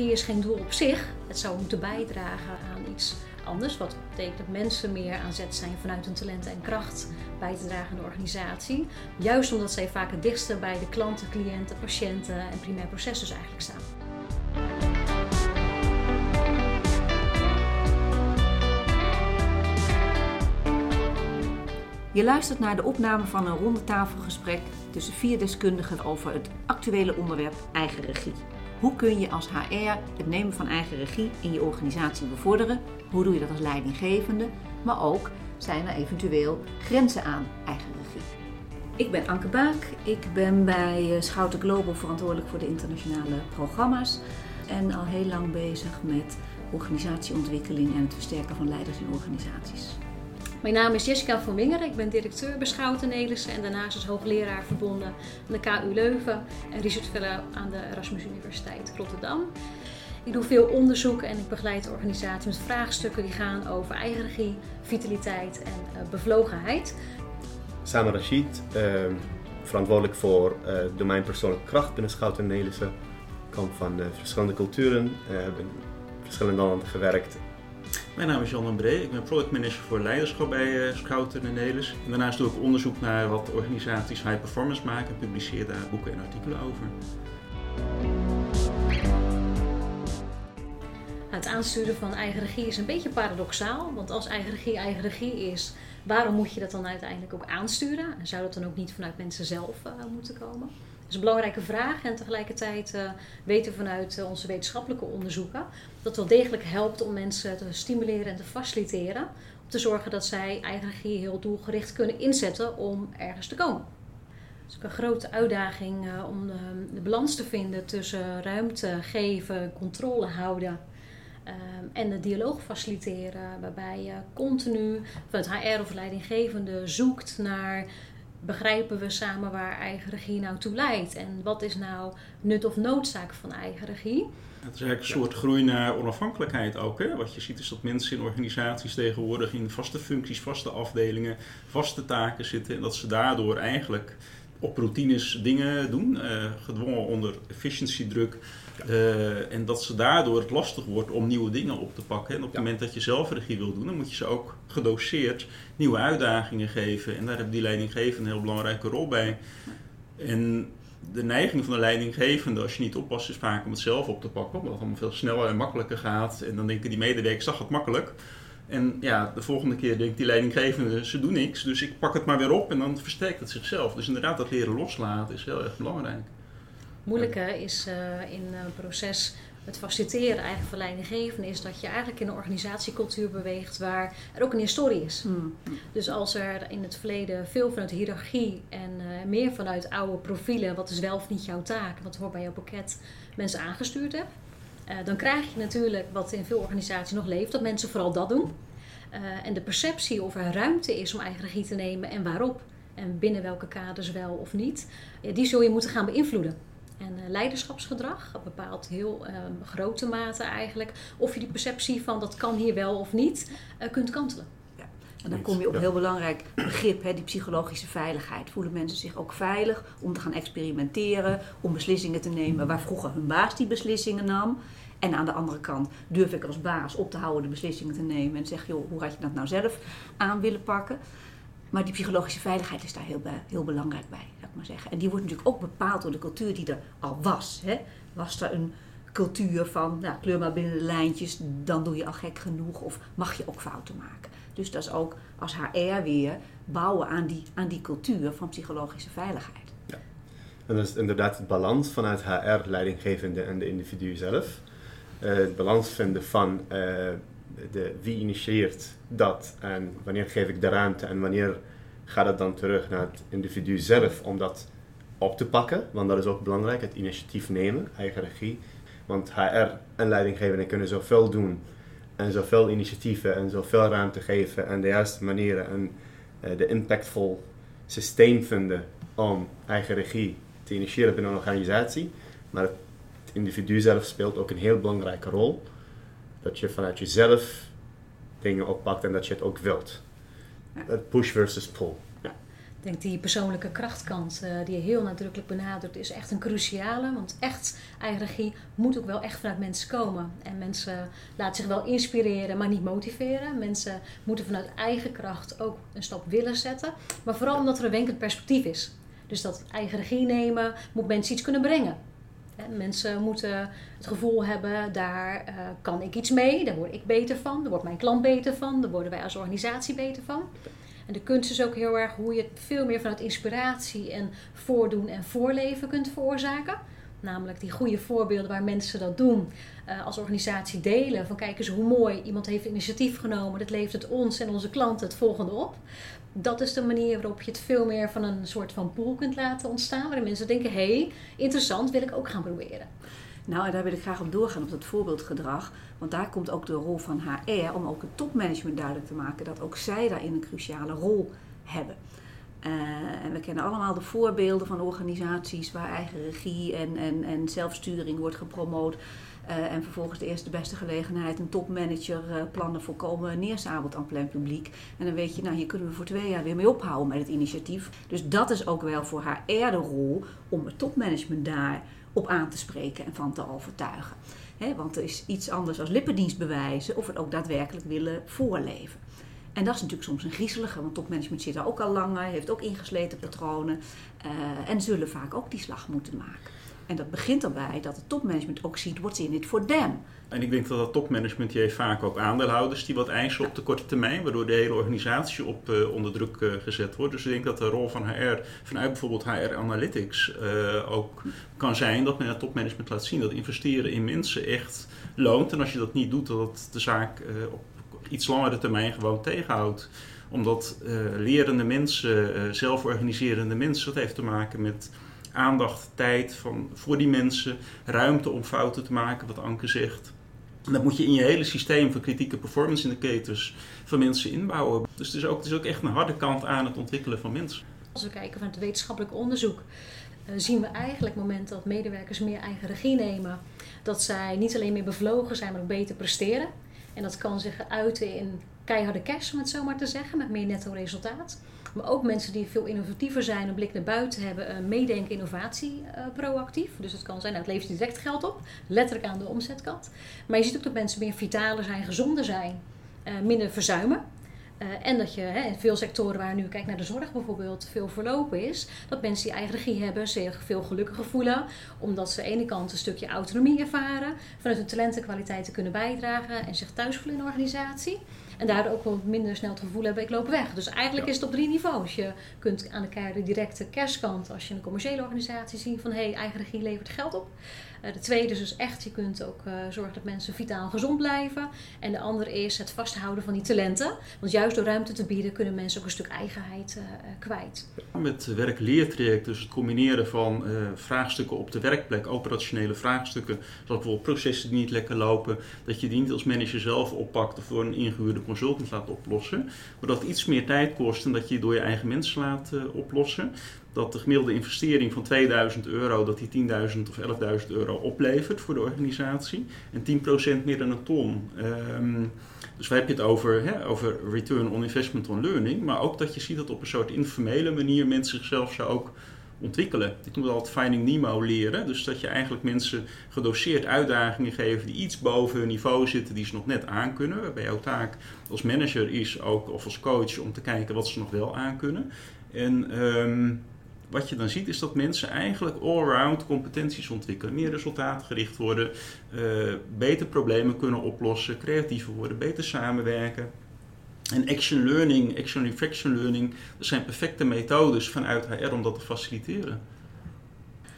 regie is geen doel op zich. Het zou moeten bijdragen aan iets anders. Wat betekent dat mensen meer aan zet zijn vanuit hun talenten en kracht bij te dragen aan de organisatie. Juist omdat zij vaak het dichtste bij de klanten, cliënten, patiënten en primair proces dus eigenlijk staan. Je luistert naar de opname van een rondetafelgesprek tussen vier deskundigen over het actuele onderwerp eigen regie. Hoe kun je als HR het nemen van eigen regie in je organisatie bevorderen? Hoe doe je dat als leidinggevende? Maar ook zijn er eventueel grenzen aan eigen regie. Ik ben Anke Baak. Ik ben bij eh, Schouten Global verantwoordelijk voor de internationale programma's. En al heel lang bezig met organisatieontwikkeling en het versterken van leiders in organisaties. Mijn naam is Jessica van Wingeren. Ik ben directeur bij Schouten en daarnaast als hoogleraar verbonden aan de KU Leuven en research fellow aan de Erasmus Universiteit Rotterdam. Ik doe veel onderzoek en ik begeleid organisaties met vraagstukken die gaan over eigen regie, vitaliteit en uh, bevlogenheid. Samen Rashid, uh, verantwoordelijk voor uh, domein persoonlijke kracht binnen Schouten Nelissen. Ik kom van verschillende culturen, heb in verschillende landen gewerkt mijn naam is Jan Ambree, ik ben product manager voor leiderschap bij uh, Schouten en Nelis. Daarnaast doe ik onderzoek naar wat organisaties high performance maken en publiceer daar boeken en artikelen over. Het aansturen van eigen regie is een beetje paradoxaal, want als eigen regie eigen regie is, waarom moet je dat dan uiteindelijk ook aansturen? En zou dat dan ook niet vanuit mensen zelf uh, moeten komen? Is een belangrijke vraag. En tegelijkertijd uh, weten we vanuit uh, onze wetenschappelijke onderzoeken dat wel degelijk helpt om mensen te stimuleren en te faciliteren. Om te zorgen dat zij eigen heel doelgericht kunnen inzetten om ergens te komen. Het is ook een grote uitdaging uh, om de, de, balans te vinden tussen ruimte geven, controle houden. en de dialoog faciliteren, waarbij je continu vanuit HR of leidinggevende zoekt naar begrijpen we samen waar eigen regie nou toe leidt. En wat is nou nut of noodzaak van eigen regie? Het is eigenlijk een soort groei naar onafhankelijkheid ook. Hè? Wat je ziet is dat mensen in organisaties tegenwoordig in vaste functies, vaste afdelingen, vaste taken zitten. En dat ze daardoor eigenlijk op routines dingen doen, uh, gedwongen onder efficiëntiedruk. Uh, en dat ze daardoor het lastig wordt om nieuwe dingen op te pakken. En op het moment dat je zelf regie wil doen, dan moet je ze ook gedoseerd nieuwe uitdagingen geven. En daar heeft die leidinggevende een heel belangrijke rol bij. En de neiging van de leidinggevende, als je niet oppast, is vaak om het zelf op te pakken. Omdat het allemaal veel sneller en makkelijker gaat. En dan denken die medewerkers, zag het makkelijk. En ja, de volgende keer denkt die leidinggevende, ze doen niks. Dus ik pak het maar weer op en dan versterkt het zichzelf. Dus inderdaad, dat leren loslaten is heel erg belangrijk. Moeilijke is uh, in een proces het faciliteren eigenlijk van leidinggevenden is dat je eigenlijk in een organisatiecultuur beweegt waar er ook een historie is. Hmm. Dus als er in het verleden veel vanuit hiërarchie en uh, meer vanuit oude profielen, wat is wel of niet jouw taak, wat hoort bij jouw pakket, mensen aangestuurd hebt, uh, dan krijg je natuurlijk wat in veel organisaties nog leeft, dat mensen vooral dat doen. Uh, en de perceptie of er ruimte is om eigen regie te nemen en waarop en binnen welke kaders wel of niet, die zul je moeten gaan beïnvloeden. En uh, leiderschapsgedrag bepaalt heel uh, grote mate eigenlijk of je die perceptie van dat kan hier wel of niet uh, kunt kantelen. Ja. En dan kom je op een heel belangrijk begrip, hè, die psychologische veiligheid. Voelen mensen zich ook veilig om te gaan experimenteren, om beslissingen te nemen waar vroeger hun baas die beslissingen nam. En aan de andere kant durf ik als baas op te houden de beslissingen te nemen en zeg, joh, hoe had je dat nou zelf aan willen pakken? Maar die psychologische veiligheid is daar heel, heel belangrijk bij, zou ik maar zeggen. En die wordt natuurlijk ook bepaald door de cultuur die er al was. Hè? Was er een cultuur van, nou, kleur maar binnen de lijntjes, dan doe je al gek genoeg of mag je ook fouten maken. Dus dat is ook als HR weer bouwen aan die, aan die cultuur van psychologische veiligheid. Ja. En dat is inderdaad het balans vanuit HR, leidinggevende en de individu zelf. Uh, het balans vinden van uh, de, wie initieert dat en wanneer geef ik de ruimte en wanneer gaat het dan terug naar het individu zelf om dat op te pakken, want dat is ook belangrijk, het initiatief nemen, eigen regie. Want HR en leidinggevenden kunnen zoveel doen en zoveel initiatieven en zoveel ruimte geven en de juiste manieren en uh, de impactful systeem vinden om eigen regie te initiëren binnen een organisatie. Maar het individu zelf speelt ook een heel belangrijke rol dat je vanuit jezelf dingen oppakt en dat je het ook wilt. Ja. Push versus pull. Ja. Ik denk die persoonlijke krachtkant uh, die je heel nadrukkelijk benadrukt, is echt een cruciale. Want echt eigen regie moet ook wel echt vanuit mensen komen. En mensen laten zich wel inspireren, maar niet motiveren. Mensen moeten vanuit eigen kracht ook een stap willen zetten. Maar vooral omdat er een wenkend perspectief is. Dus dat eigen regie nemen moet mensen iets kunnen brengen. Mensen moeten het gevoel hebben, daar uh, kan ik iets mee, daar word ik beter van, daar wordt mijn klant beter van, daar worden wij als organisatie beter van. En de kunst is ook heel erg hoe je het veel meer vanuit inspiratie en voordoen en voorleven kunt veroorzaken. Namelijk die goede voorbeelden waar mensen dat doen uh, als organisatie delen. Van kijk eens hoe mooi, iemand heeft initiatief genomen, dat levert het ons en onze klanten het volgende op. Dat is de manier waarop je het veel meer van een soort van pool kunt laten ontstaan. Waarin mensen denken, hé, hey, interessant, wil ik ook gaan proberen. Nou, en daar wil ik graag op doorgaan, op dat voorbeeldgedrag. Want daar komt ook de rol van HR om ook het topmanagement duidelijk te maken dat ook zij daarin een cruciale rol hebben. Uh, en we kennen allemaal de voorbeelden van organisaties waar eigen regie en, en, en zelfsturing wordt gepromoot. Uh, en vervolgens de eerste beste gelegenheid een topmanager uh, plannen voorkomen neersabelt aan plein publiek. En dan weet je, nou hier kunnen we voor twee jaar weer mee ophouden met het initiatief. Dus dat is ook wel voor haar de rol om het topmanagement daar op aan te spreken en van te overtuigen. He, want er is iets anders als lippendienst bewijzen of het ook daadwerkelijk willen voorleven. En dat is natuurlijk soms een griezelige, want topmanagement zit daar ook al langer, heeft ook ingesleten patronen uh, en zullen vaak ook die slag moeten maken. En dat begint erbij dat het topmanagement ook ziet, what's in it for them. En ik denk dat dat topmanagement, die heeft vaak ook aandeelhouders die wat eisen op de korte termijn, waardoor de hele organisatie op uh, onder druk uh, gezet wordt. Dus ik denk dat de rol van HR, vanuit bijvoorbeeld HR Analytics, uh, ook kan zijn dat men het topmanagement laat zien dat investeren in mensen echt loont. En als je dat niet doet, dat de zaak op iets langere termijn gewoon tegenhoudt omdat lerende mensen, zelforganiserende mensen, dat heeft te maken met aandacht, tijd van, voor die mensen, ruimte om fouten te maken, wat Anke zegt. En dat moet je in je hele systeem van kritieke performance indicators van mensen inbouwen. Dus het is, ook, het is ook echt een harde kant aan het ontwikkelen van mensen. Als we kijken van het wetenschappelijk onderzoek, uh, zien we eigenlijk het moment dat medewerkers meer eigen regie nemen, dat zij niet alleen meer bevlogen zijn, maar ook beter presteren. En dat kan zich uiten in keiharde cash, om het zo maar te zeggen, met meer netto resultaat. Maar ook mensen die veel innovatiever zijn, een blik naar buiten hebben, uh, meedenken, innovatie uh, proactief. Dus het kan zijn, nou, het levert direct geld op, letterlijk aan de omzetkant. Maar je ziet ook dat mensen meer vitaler zijn, gezonder zijn, uh, minder verzuimen. Uh, en dat je hè, in veel sectoren waar nu, kijk naar de zorg bijvoorbeeld, veel verlopen is, dat mensen die eigen regie hebben zich veel gelukkiger voelen, omdat ze aan de ene kant een stukje autonomie ervaren, vanuit hun talenten kwaliteiten kunnen bijdragen en zich thuis voelen in de organisatie. En daardoor ook wel minder snel het gevoel hebben, ik loop weg. Dus eigenlijk is het op drie niveaus. Je kunt aan de directe kerstkant, als je een commerciële organisatie ziet van hé, hey, eigen regie levert geld op. Uh, de tweede is dus echt, je kunt ook uh, zorgen dat mensen vitaal gezond blijven. En de andere is het vasthouden van die talenten. Want juist door ruimte te bieden kunnen mensen ook een stuk eigenheid uh, kwijt. Met werk-leertraject, dus het combineren van vraagstukken op de werkplek, operationele vraagstukken, zoals bijvoorbeeld processen die niet lekker lopen, dat je die niet als manager zelf oppakt of door een ingehuurde consultant laat oplossen. Maar dat iets meer tijd kost en dat je door je eigen mensen laat oplossen dat de gemiddelde investering van 2000 euro, dat die 10.000 of 11.000 euro oplevert voor de organisatie. En 10% meer dan een ton. Um, dus we hebben het over, hè, over return on investment on learning. Maar ook dat je ziet dat op een soort informele manier mensen zichzelf zo ook ontwikkelen. Ik noem het altijd Finding Nemo leren. Dus dat je eigenlijk mensen gedoseerd uitdagingen geeft die iets boven hun niveau zitten, die ze nog net aankunnen. Waarbij jouw taak als manager is ook, of als coach, om te kijken wat ze nog wel aankunnen. En um, wat je dan ziet is dat mensen eigenlijk all-round competenties ontwikkelen. Meer resultaatgericht worden, uh, beter problemen kunnen oplossen, creatiever worden, beter samenwerken. En action learning, action reflection learning, dat zijn perfecte methodes vanuit HR om dat te faciliteren.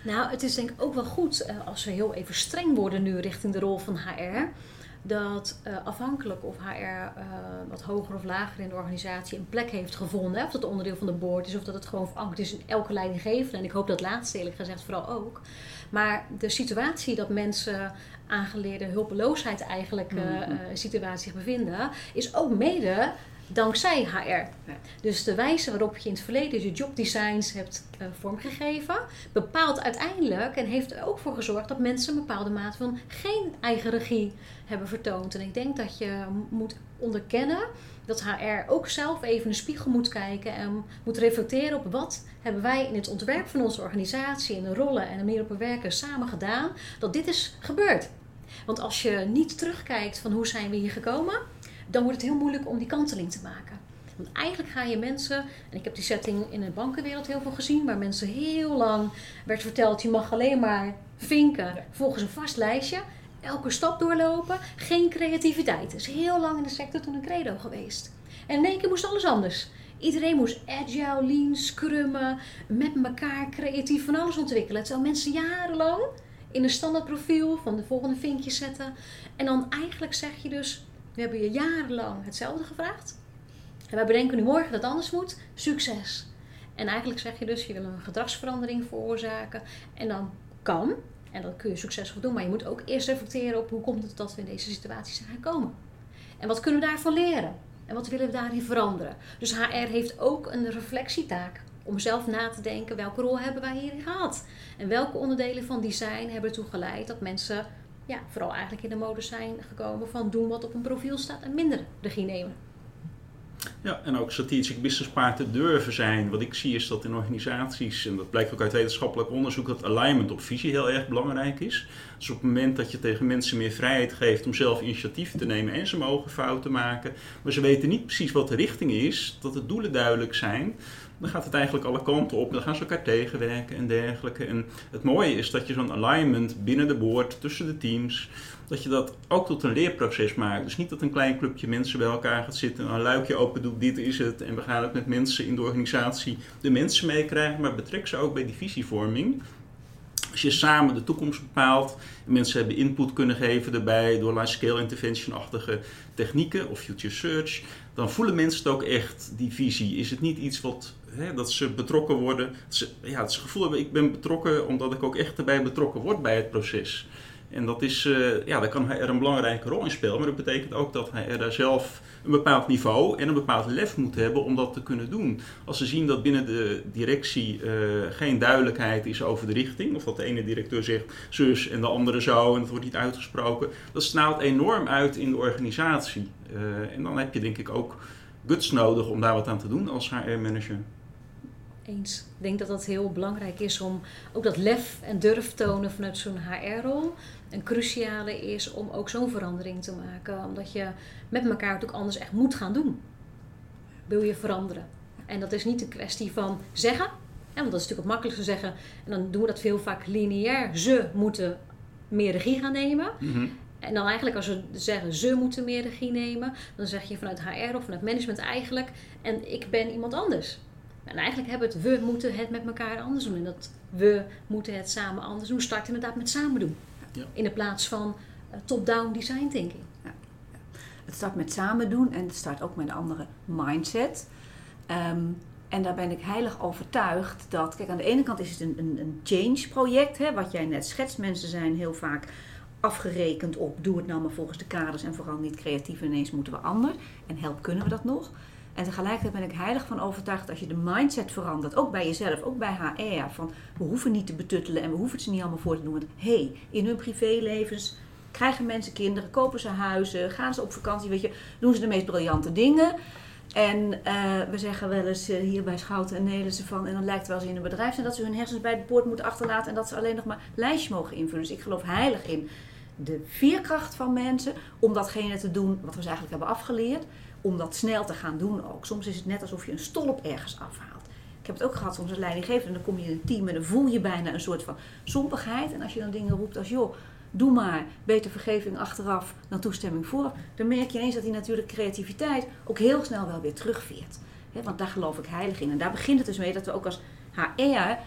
Nou, het is denk ik ook wel goed uh, als we heel even streng worden nu richting de rol van HR dat uh, afhankelijk of HR uh, wat hoger of lager in de organisatie een plek heeft gevonden, of dat onderdeel van de board is, of dat het gewoon verankerd is in elke leidinggevende. En ik hoop dat laatste eerlijk gezegd vooral ook. Maar de situatie dat mensen aangeleerde hulpeloosheid eigenlijk uh, situatie zich bevinden, is ook mede dankzij HR. Dus de wijze waarop je in het verleden je jobdesigns hebt uh, vormgegeven, bepaalt uiteindelijk en heeft er ook voor gezorgd dat mensen een bepaalde mate van geen eigen regie hebben vertoond. En ik denk dat je moet onderkennen dat HR ook zelf even in de spiegel moet kijken en moet reflecteren op wat hebben wij in het ontwerp van onze organisatie en de rollen en de manier op we werken samen gedaan, dat dit is gebeurd. Want als je niet terugkijkt van hoe zijn we hier gekomen, dan wordt het heel moeilijk om die kanteling te maken. Want eigenlijk ga je mensen, en ik heb die setting in de bankenwereld heel veel gezien, waar mensen heel lang werd verteld: je mag alleen maar vinken volgens een vast lijstje, elke stap doorlopen, geen creativiteit. Dat is heel lang in de sector toen een credo geweest. En in één keer moest alles anders. Iedereen moest agile, lean, scrummen, met elkaar creatief van alles ontwikkelen. Terwijl mensen jarenlang in een standaard profiel van de volgende vinkje zetten. En dan eigenlijk zeg je dus, we hebben je jarenlang hetzelfde gevraagd. En wij bedenken nu morgen dat het anders moet. Succes. En eigenlijk zeg je dus, je wil een gedragsverandering veroorzaken. En dan kan, en dat kun je succesvol doen, maar je moet ook eerst reflecteren op hoe komt het dat we in deze situatie zijn gekomen. En wat kunnen we daarvan leren? En wat willen we daarin veranderen? Dus HR heeft ook een reflectietaak om zelf na te denken welke rol hebben wij hierin gehad. En welke onderdelen van design hebben ertoe geleid dat mensen ja, vooral eigenlijk in de mode zijn gekomen van doen wat op een profiel staat en minder regie nemen. Ja, en ook strategic business partner durven zijn. Wat ik zie is dat in organisaties, en dat blijkt ook uit wetenschappelijk onderzoek, dat alignment op visie heel erg belangrijk is. Dus op het moment dat je tegen mensen meer vrijheid geeft om zelf initiatief te nemen en ze mogen fouten maken, maar ze weten niet precies wat de richting is, dat de doelen duidelijk zijn, dan gaat het eigenlijk alle kanten op. Dan gaan ze elkaar tegenwerken en dergelijke. En het mooie is dat je zo'n alignment binnen de board, tussen de teams, dat je dat ook tot een leerproces maakt. Dus niet dat een klein clubje mensen bij elkaar gaat zitten, een luikje open doet, dit is het. En we gaan het met mensen in de organisatie de mensen meekrijgen, maar betrek ze ook bij die visievorming. Als je samen de toekomst bepaalt, en mensen hebben input kunnen geven daarbij door large-scale intervention-achtige technieken of future search, dan voelen mensen het ook echt, die visie. Is het niet iets wat hè, dat ze betrokken worden. Dat ze, ja, het gevoel hebben, ik ben betrokken omdat ik ook echt erbij betrokken word bij het proces. En dat is, uh, ja, daar kan hij er een belangrijke rol in spelen. Maar dat betekent ook dat hij er zelf een bepaald niveau en een bepaald lef moet hebben om dat te kunnen doen. Als ze zien dat binnen de directie uh, geen duidelijkheid is over de richting, of dat de ene directeur zegt zus en de andere zo en het wordt niet uitgesproken, dat snaalt enorm uit in de organisatie. Uh, en dan heb je denk ik ook guts nodig om daar wat aan te doen als HR-manager. Eens. Ik denk dat dat heel belangrijk is om ook dat lef en durf tonen vanuit zo'n HR-rol. Een cruciale is om ook zo'n verandering te maken. Omdat je met elkaar het ook anders echt moet gaan doen. Wil je veranderen. En dat is niet een kwestie van zeggen. want dat is natuurlijk het makkelijkste zeggen. En dan doen we dat veel vaak lineair. Ze moeten meer regie gaan nemen. Mhm. En dan eigenlijk als we zeggen ze moeten meer regie nemen, dan zeg je vanuit HR of vanuit management eigenlijk, en ik ben iemand anders. En eigenlijk hebben we het, we moeten het met elkaar anders doen. En dat we moeten het samen anders doen, start inderdaad met samen doen. Ja. In de plaats van uh, top-down design thinking. Ja. Het start met samen doen en het start ook met een andere mindset. Um, en daar ben ik heilig overtuigd dat, kijk, aan de ene kant is het een, een, een change project, hè, wat jij net schetst. Mensen zijn heel vaak afgerekend op doe het nou maar volgens de kaders en vooral niet creatief en ineens moeten we anders. En help, kunnen we dat nog? En tegelijkertijd ben ik heilig van overtuigd als je de mindset verandert, ook bij jezelf, ook bij HR, van we hoeven niet te betuttelen en we hoeven het ze niet allemaal voor te doen. Want hé, hey, in hun privélevens krijgen mensen kinderen, kopen ze huizen, gaan ze op vakantie, weet je, doen ze de meest briljante dingen. En uh, we zeggen wel eens uh, hier bij Schouten en Nelissen van, en dan lijkt het wel eens in een bedrijf zijn dat ze hun hersens bij de poort moeten achterlaten en dat ze alleen nog maar lijstje mogen invullen. Dus ik geloof heilig in de veerkracht van mensen om datgene te doen wat we ze eigenlijk hebben afgeleerd om dat snel te gaan doen ook. Soms is het net alsof je een stolp ergens afhaalt. Ik heb het ook gehad soms als leidinggever en dan kom je in een team en dan voel je bijna een soort van sompigheid. En als je dan dingen roept als joh, doe maar, beter vergeving achteraf dan toestemming voor. Dan merk je eens dat die natuurlijke creativiteit ook heel snel wel weer terugveert. want daar geloof ik heilig in. En daar begint het dus mee dat we ook als HR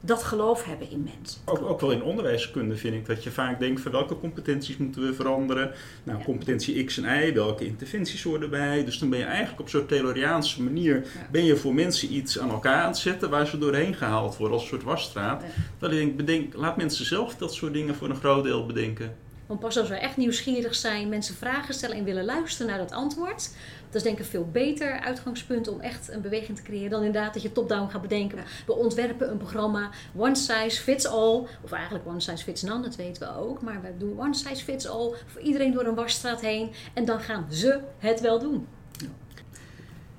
dat geloof hebben in mensen. Ook, ook wel in onderwijskunde vind ik dat je vaak denkt van welke competenties moeten we veranderen. Nou, competentie X en Y, welke interventies horen erbij. Dus dan ben je eigenlijk op zo'n Tayloriaanse manier ben je voor mensen iets aan elkaar aan het zetten waar ze doorheen gehaald worden als een soort wasstraat. Dat ik denk, bedenk, laat mensen zelf dat soort dingen voor een groot deel bedenken. Want pas als we echt nieuwsgierig zijn, mensen vragen stellen en willen luisteren naar dat antwoord, dat is denk ik een veel beter uitgangspunt om echt een beweging te creëren dan inderdaad dat je top-down gaat bedenken. We ontwerpen een programma one size fits all, of eigenlijk one size fits none, dat weten we ook, maar we doen one size fits all voor iedereen door een wasstraat heen en dan gaan ze het wel doen.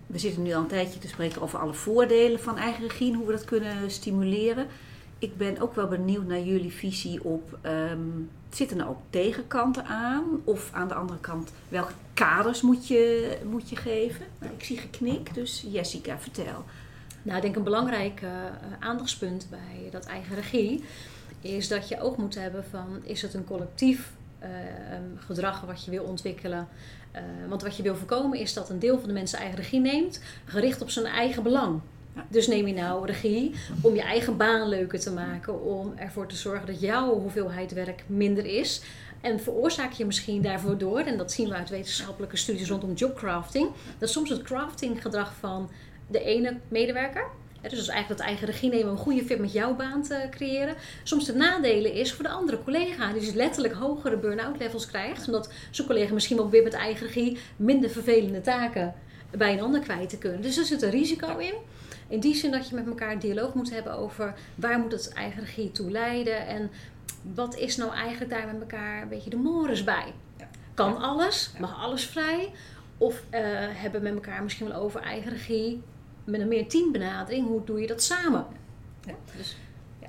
We zitten nu al een tijdje te spreken over alle voordelen van eigen regie en hoe we dat kunnen stimuleren. Ik ben ook wel benieuwd naar jullie visie op, ehm, zitten er ook tegenkanten aan? Of aan de andere kant, welke kaders moet je, moet je geven? Nou, ik zie geknik, dus Jessica, vertel. Nou, ik denk een belangrijk uh, aandachtspunt bij dat eigen regie is dat je ook moet hebben van, is het een collectief uh, gedrag wat je wil ontwikkelen? Uh, want wat je wil voorkomen is dat een deel van de mensen eigen regie neemt, gericht op zijn eigen belang. Dus neem je nou regie om je eigen baan leuker te maken, om ervoor te zorgen dat jouw hoeveelheid werk minder is. En veroorzaak je misschien daarvoor door, en dat zien we uit wetenschappelijke studies rondom jobcrafting, dat soms het craftinggedrag van de ene medewerker dus eigenlijk dat eigen regie nemen, een goede fit met jouw baan te creëren. Soms de nadelen is voor de andere collega, die dus letterlijk hogere burn-out levels krijgt. Omdat zo'n collega misschien ook weer met eigen regie minder vervelende taken bij een ander kwijt te kunnen. Dus er zit een risico in. In die zin dat je met elkaar een dialoog moet hebben over waar moet het eigen regie toe leiden. En wat is nou eigenlijk daar met elkaar een beetje de mores bij. Kan alles? Mag alles vrij? Of uh, hebben met elkaar misschien wel over eigen regie met een meer teambenadering, hoe doe je dat samen? Ja, dus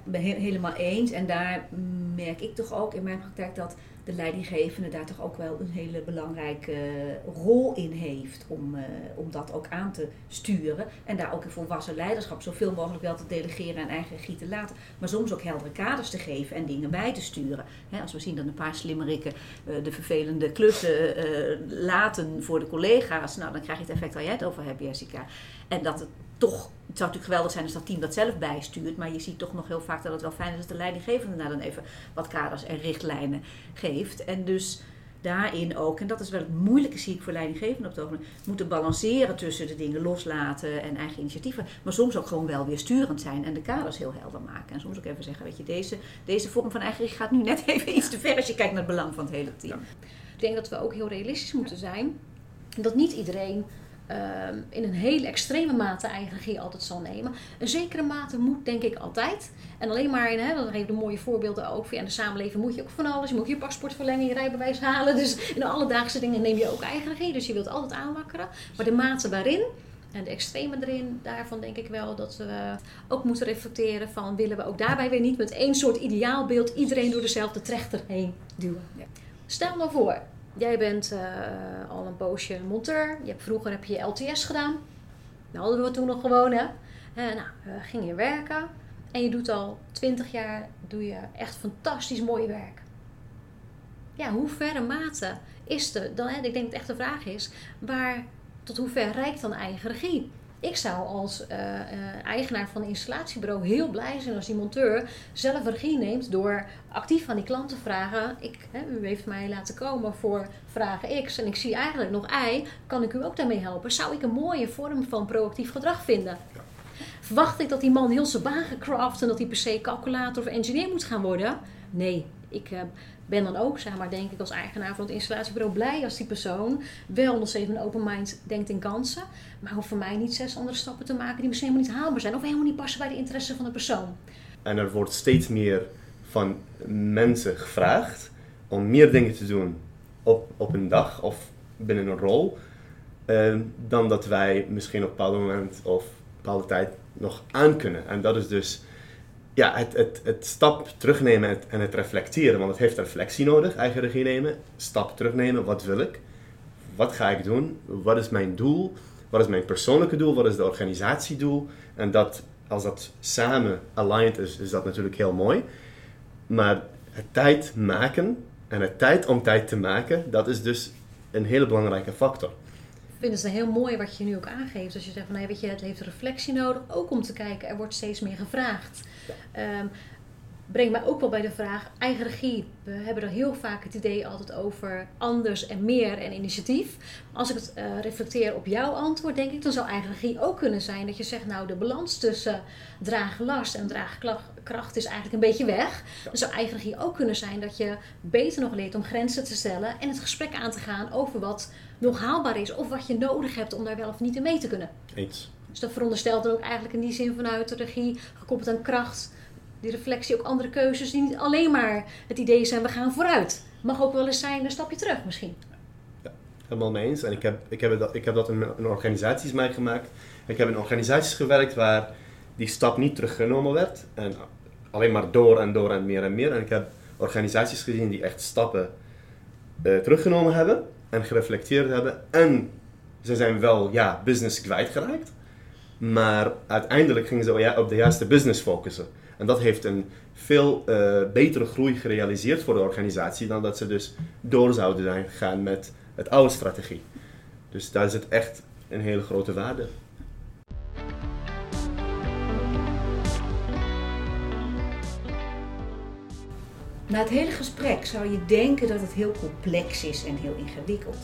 ben helemaal eens. En daar merk ik toch ook in mijn praktijk dat de leidinggevende daar toch ook wel een hele belangrijke rol in heeft om, uh, om dat ook aan te sturen. En daar ook in volwassen leiderschap zoveel mogelijk wel te delegeren en eigen regie te laten. Maar soms ook heldere kaders te geven en dingen bij te sturen. als we zien dat een paar slimmerikken uh, de vervelende klussen laten voor de collega's, nou dan krijg je het effect waar jij het over hebt, Jessica. En dat het toch, het zou natuurlijk geweldig zijn als dat team dat zelf bijstuurt, maar je ziet toch nog heel vaak dat het wel fijn is als de leidinggevende daar dan even wat kaders en richtlijnen geeft. En dus daarin ook, en dat is wel het moeilijke zie ik voor leidinggevenden op het ogenblik, moeten balanceren tussen de dingen loslaten en eigen initiatieven, maar soms ook gewoon wel weer sturend zijn en de kaders heel helder maken. En soms ook even zeggen, weet je, deze, deze vorm van eigen gaat nu net even iets te ver als je kijkt naar het belang van het hele team. Ik denk dat we ook heel realistisch moeten zijn. Dat niet iedereen Ehm, in een hele extreme mate eigen regie altijd zal nemen. Een zekere mate moet, denk ik, altijd. En alleen maar in, hè, dan geef de mooie voorbeelden ook. in de samenleving moet je ook van alles. Je moet je paspoort verlengen, je rijbewijs halen. Dus in de alledaagse dingen neem je ook eigen regie. Dus je wilt altijd aanwakkeren. Maar de mate waarin en de extreme erin, daarvan denk ik wel dat we ook moeten reflecteren van willen we ook daarbij weer niet met één soort ideaalbeeld iedereen door dezelfde trechter heen duwen. Stel nou voor, Jij bent uh, al een poosje monteur. Je hebt, vroeger heb je LTS gedaan. Dat hadden we toen nog gewoon, hè. Uh, nou, ging je werken. En je doet al 20 jaar doe je echt fantastisch mooi werk. Ja, hoe verre mate is er? Dan, hè, ik denk dat echt de vraag is, waar, tot hoe ver reikt dan eigen regie? Ik zou als uh, uh, eigenaar van een installatiebureau heel blij zijn als die monteur zelf regie neemt door actief aan die klant te vragen. Ik, hè, u heeft mij laten komen voor vragen X en ik zie eigenlijk nog Y. Kan ik u ook daarmee helpen? Zou ik een mooie vorm van proactief gedrag vinden? Verwacht ik dat die man heel zijn baan gecraft en dat hij per se calculator of engineer moet gaan worden? Nee, ik uh, ben dan ook, zeg maar, denk ik als eigenaar van het installatiebureau blij als die persoon wel nog steeds een open mind denkt in kansen. Maar hoeft voor mij niet zes andere stappen te maken die misschien helemaal niet haalbaar zijn of helemaal niet passen bij de interesse van de persoon. En er wordt steeds meer van mensen gevraagd om meer dingen te doen op, op een dag of binnen een rol. Uh, dan dat wij misschien op een bepaald moment of een bepaalde tijd nog aan kunnen. En dat is dus ja, het, het, het stap terugnemen en het reflecteren. Want het heeft reflectie nodig, eigen regie nemen. Stap terugnemen, wat wil ik? Wat ga ik doen? Wat is mijn doel? Wat is mijn persoonlijke doel? Wat is de organisatiedoel? En dat, als dat samen aligned is, is dat natuurlijk heel mooi. Maar het tijd maken en het tijd om tijd te maken, dat is dus een hele belangrijke factor vind het heel mooi wat je nu ook aangeeft. Als je zegt van nee, weet je, het heeft reflectie nodig. Ook om te kijken, er wordt steeds meer gevraagd. Ja. Um, brengt mij ook wel bij de vraag eigen regie. We hebben er heel vaak het idee altijd over anders en meer en initiatief. Als ik het uh, reflecteer op jouw antwoord, denk ik, dan zou eigen regie ook kunnen zijn dat je zegt, nou de balans tussen draaglast en draagkracht is eigenlijk een beetje weg. Dan zou eigen regie ook kunnen zijn dat je beter nog leert om grenzen te stellen en het gesprek aan te gaan over wat nog haalbaar is of wat je nodig hebt om daar wel of niet in mee te kunnen. Eens. Dus dat veronderstelt dan ook eigenlijk in die zin vanuit de regie, gekoppeld aan kracht, die reflectie ook andere keuzes die niet alleen maar het idee zijn we gaan vooruit. Mag ook wel eens zijn een stapje terug misschien. Ja, helemaal mee eens. En ik heb, ik heb, dat, ik heb dat in, organisaties meegemaakt. Ik heb in organisaties gewerkt waar die stap niet teruggenomen werd. En alleen maar door en door en meer en meer. En ik heb organisaties gezien die echt stappen uh, teruggenomen hebben en gereflecteerd hebben. En ze zijn wel ja, business kwijtgeraakt. Maar uiteindelijk gingen ze ja, op de juiste business focussen. En dat heeft een veel uh, betere groei gerealiseerd voor de organisatie dan dat ze dus door zouden zijn gegaan met het oude strategie. Dus daar zit echt een hele grote waarde. Na het hele gesprek zou je denken dat het heel complex is en heel ingewikkeld.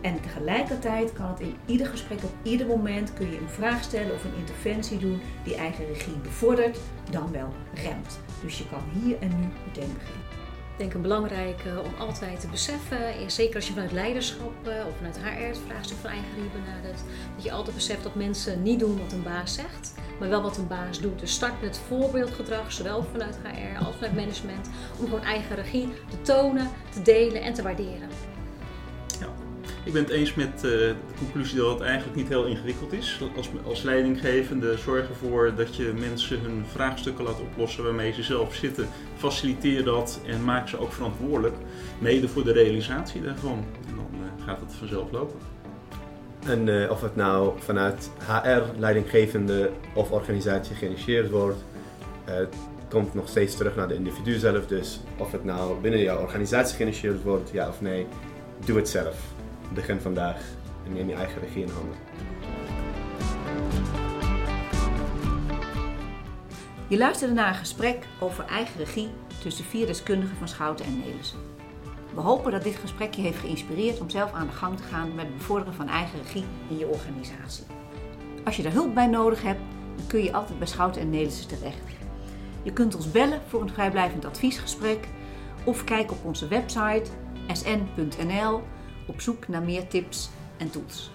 En tegelijkertijd kan het in ieder gesprek, op ieder moment, kun je een vraag stellen of een interventie doen die eigen regie bevordert, dan wel remt. Dus je kan hier en nu meteen beginnen. Ik denk een belangrijk om altijd te beseffen, is zeker als je vanuit leiderschap of vanuit HR het vraagstuk van eigen regie benadert, dat je altijd beseft dat mensen niet doen wat een baas zegt, maar wel wat een baas doet. Dus start met voorbeeldgedrag, zowel vanuit HR als vanuit management, om gewoon eigen regie te tonen, te delen en te waarderen. Ik ben het eens met uh, de conclusie dat het eigenlijk niet heel ingewikkeld is. Als, als leidinggevende zorg ervoor dat je mensen hun vraagstukken laat oplossen waarmee ze zelf zitten. Faciliteer dat en maak ze ook verantwoordelijk, mede voor de realisatie daarvan. En dan uh, gaat het vanzelf lopen. En uh, of het nou vanuit HR, leidinggevende of organisatie geïnitieerd wordt, komt nog steeds terug naar de individu zelf. Dus of het nou binnen jouw organisatie geïnitieerd wordt, ja of nee, doe het zelf begin vandaag en neem je eigen regie in handen. Je luisterde naar een gesprek over eigen regie tussen vier deskundigen van Schouten en Nelissen. We hopen dat dit gesprek je heeft geïnspireerd om zelf aan de gang te gaan met het bevorderen van eigen regie in je organisatie. Als je daar hulp bij nodig hebt, dan kun je altijd bij Schouten en Nelissen terecht. Je kunt ons bellen voor een vrijblijvend adviesgesprek of kijk op onze website sn.nl op zoek naar meer tips en tools.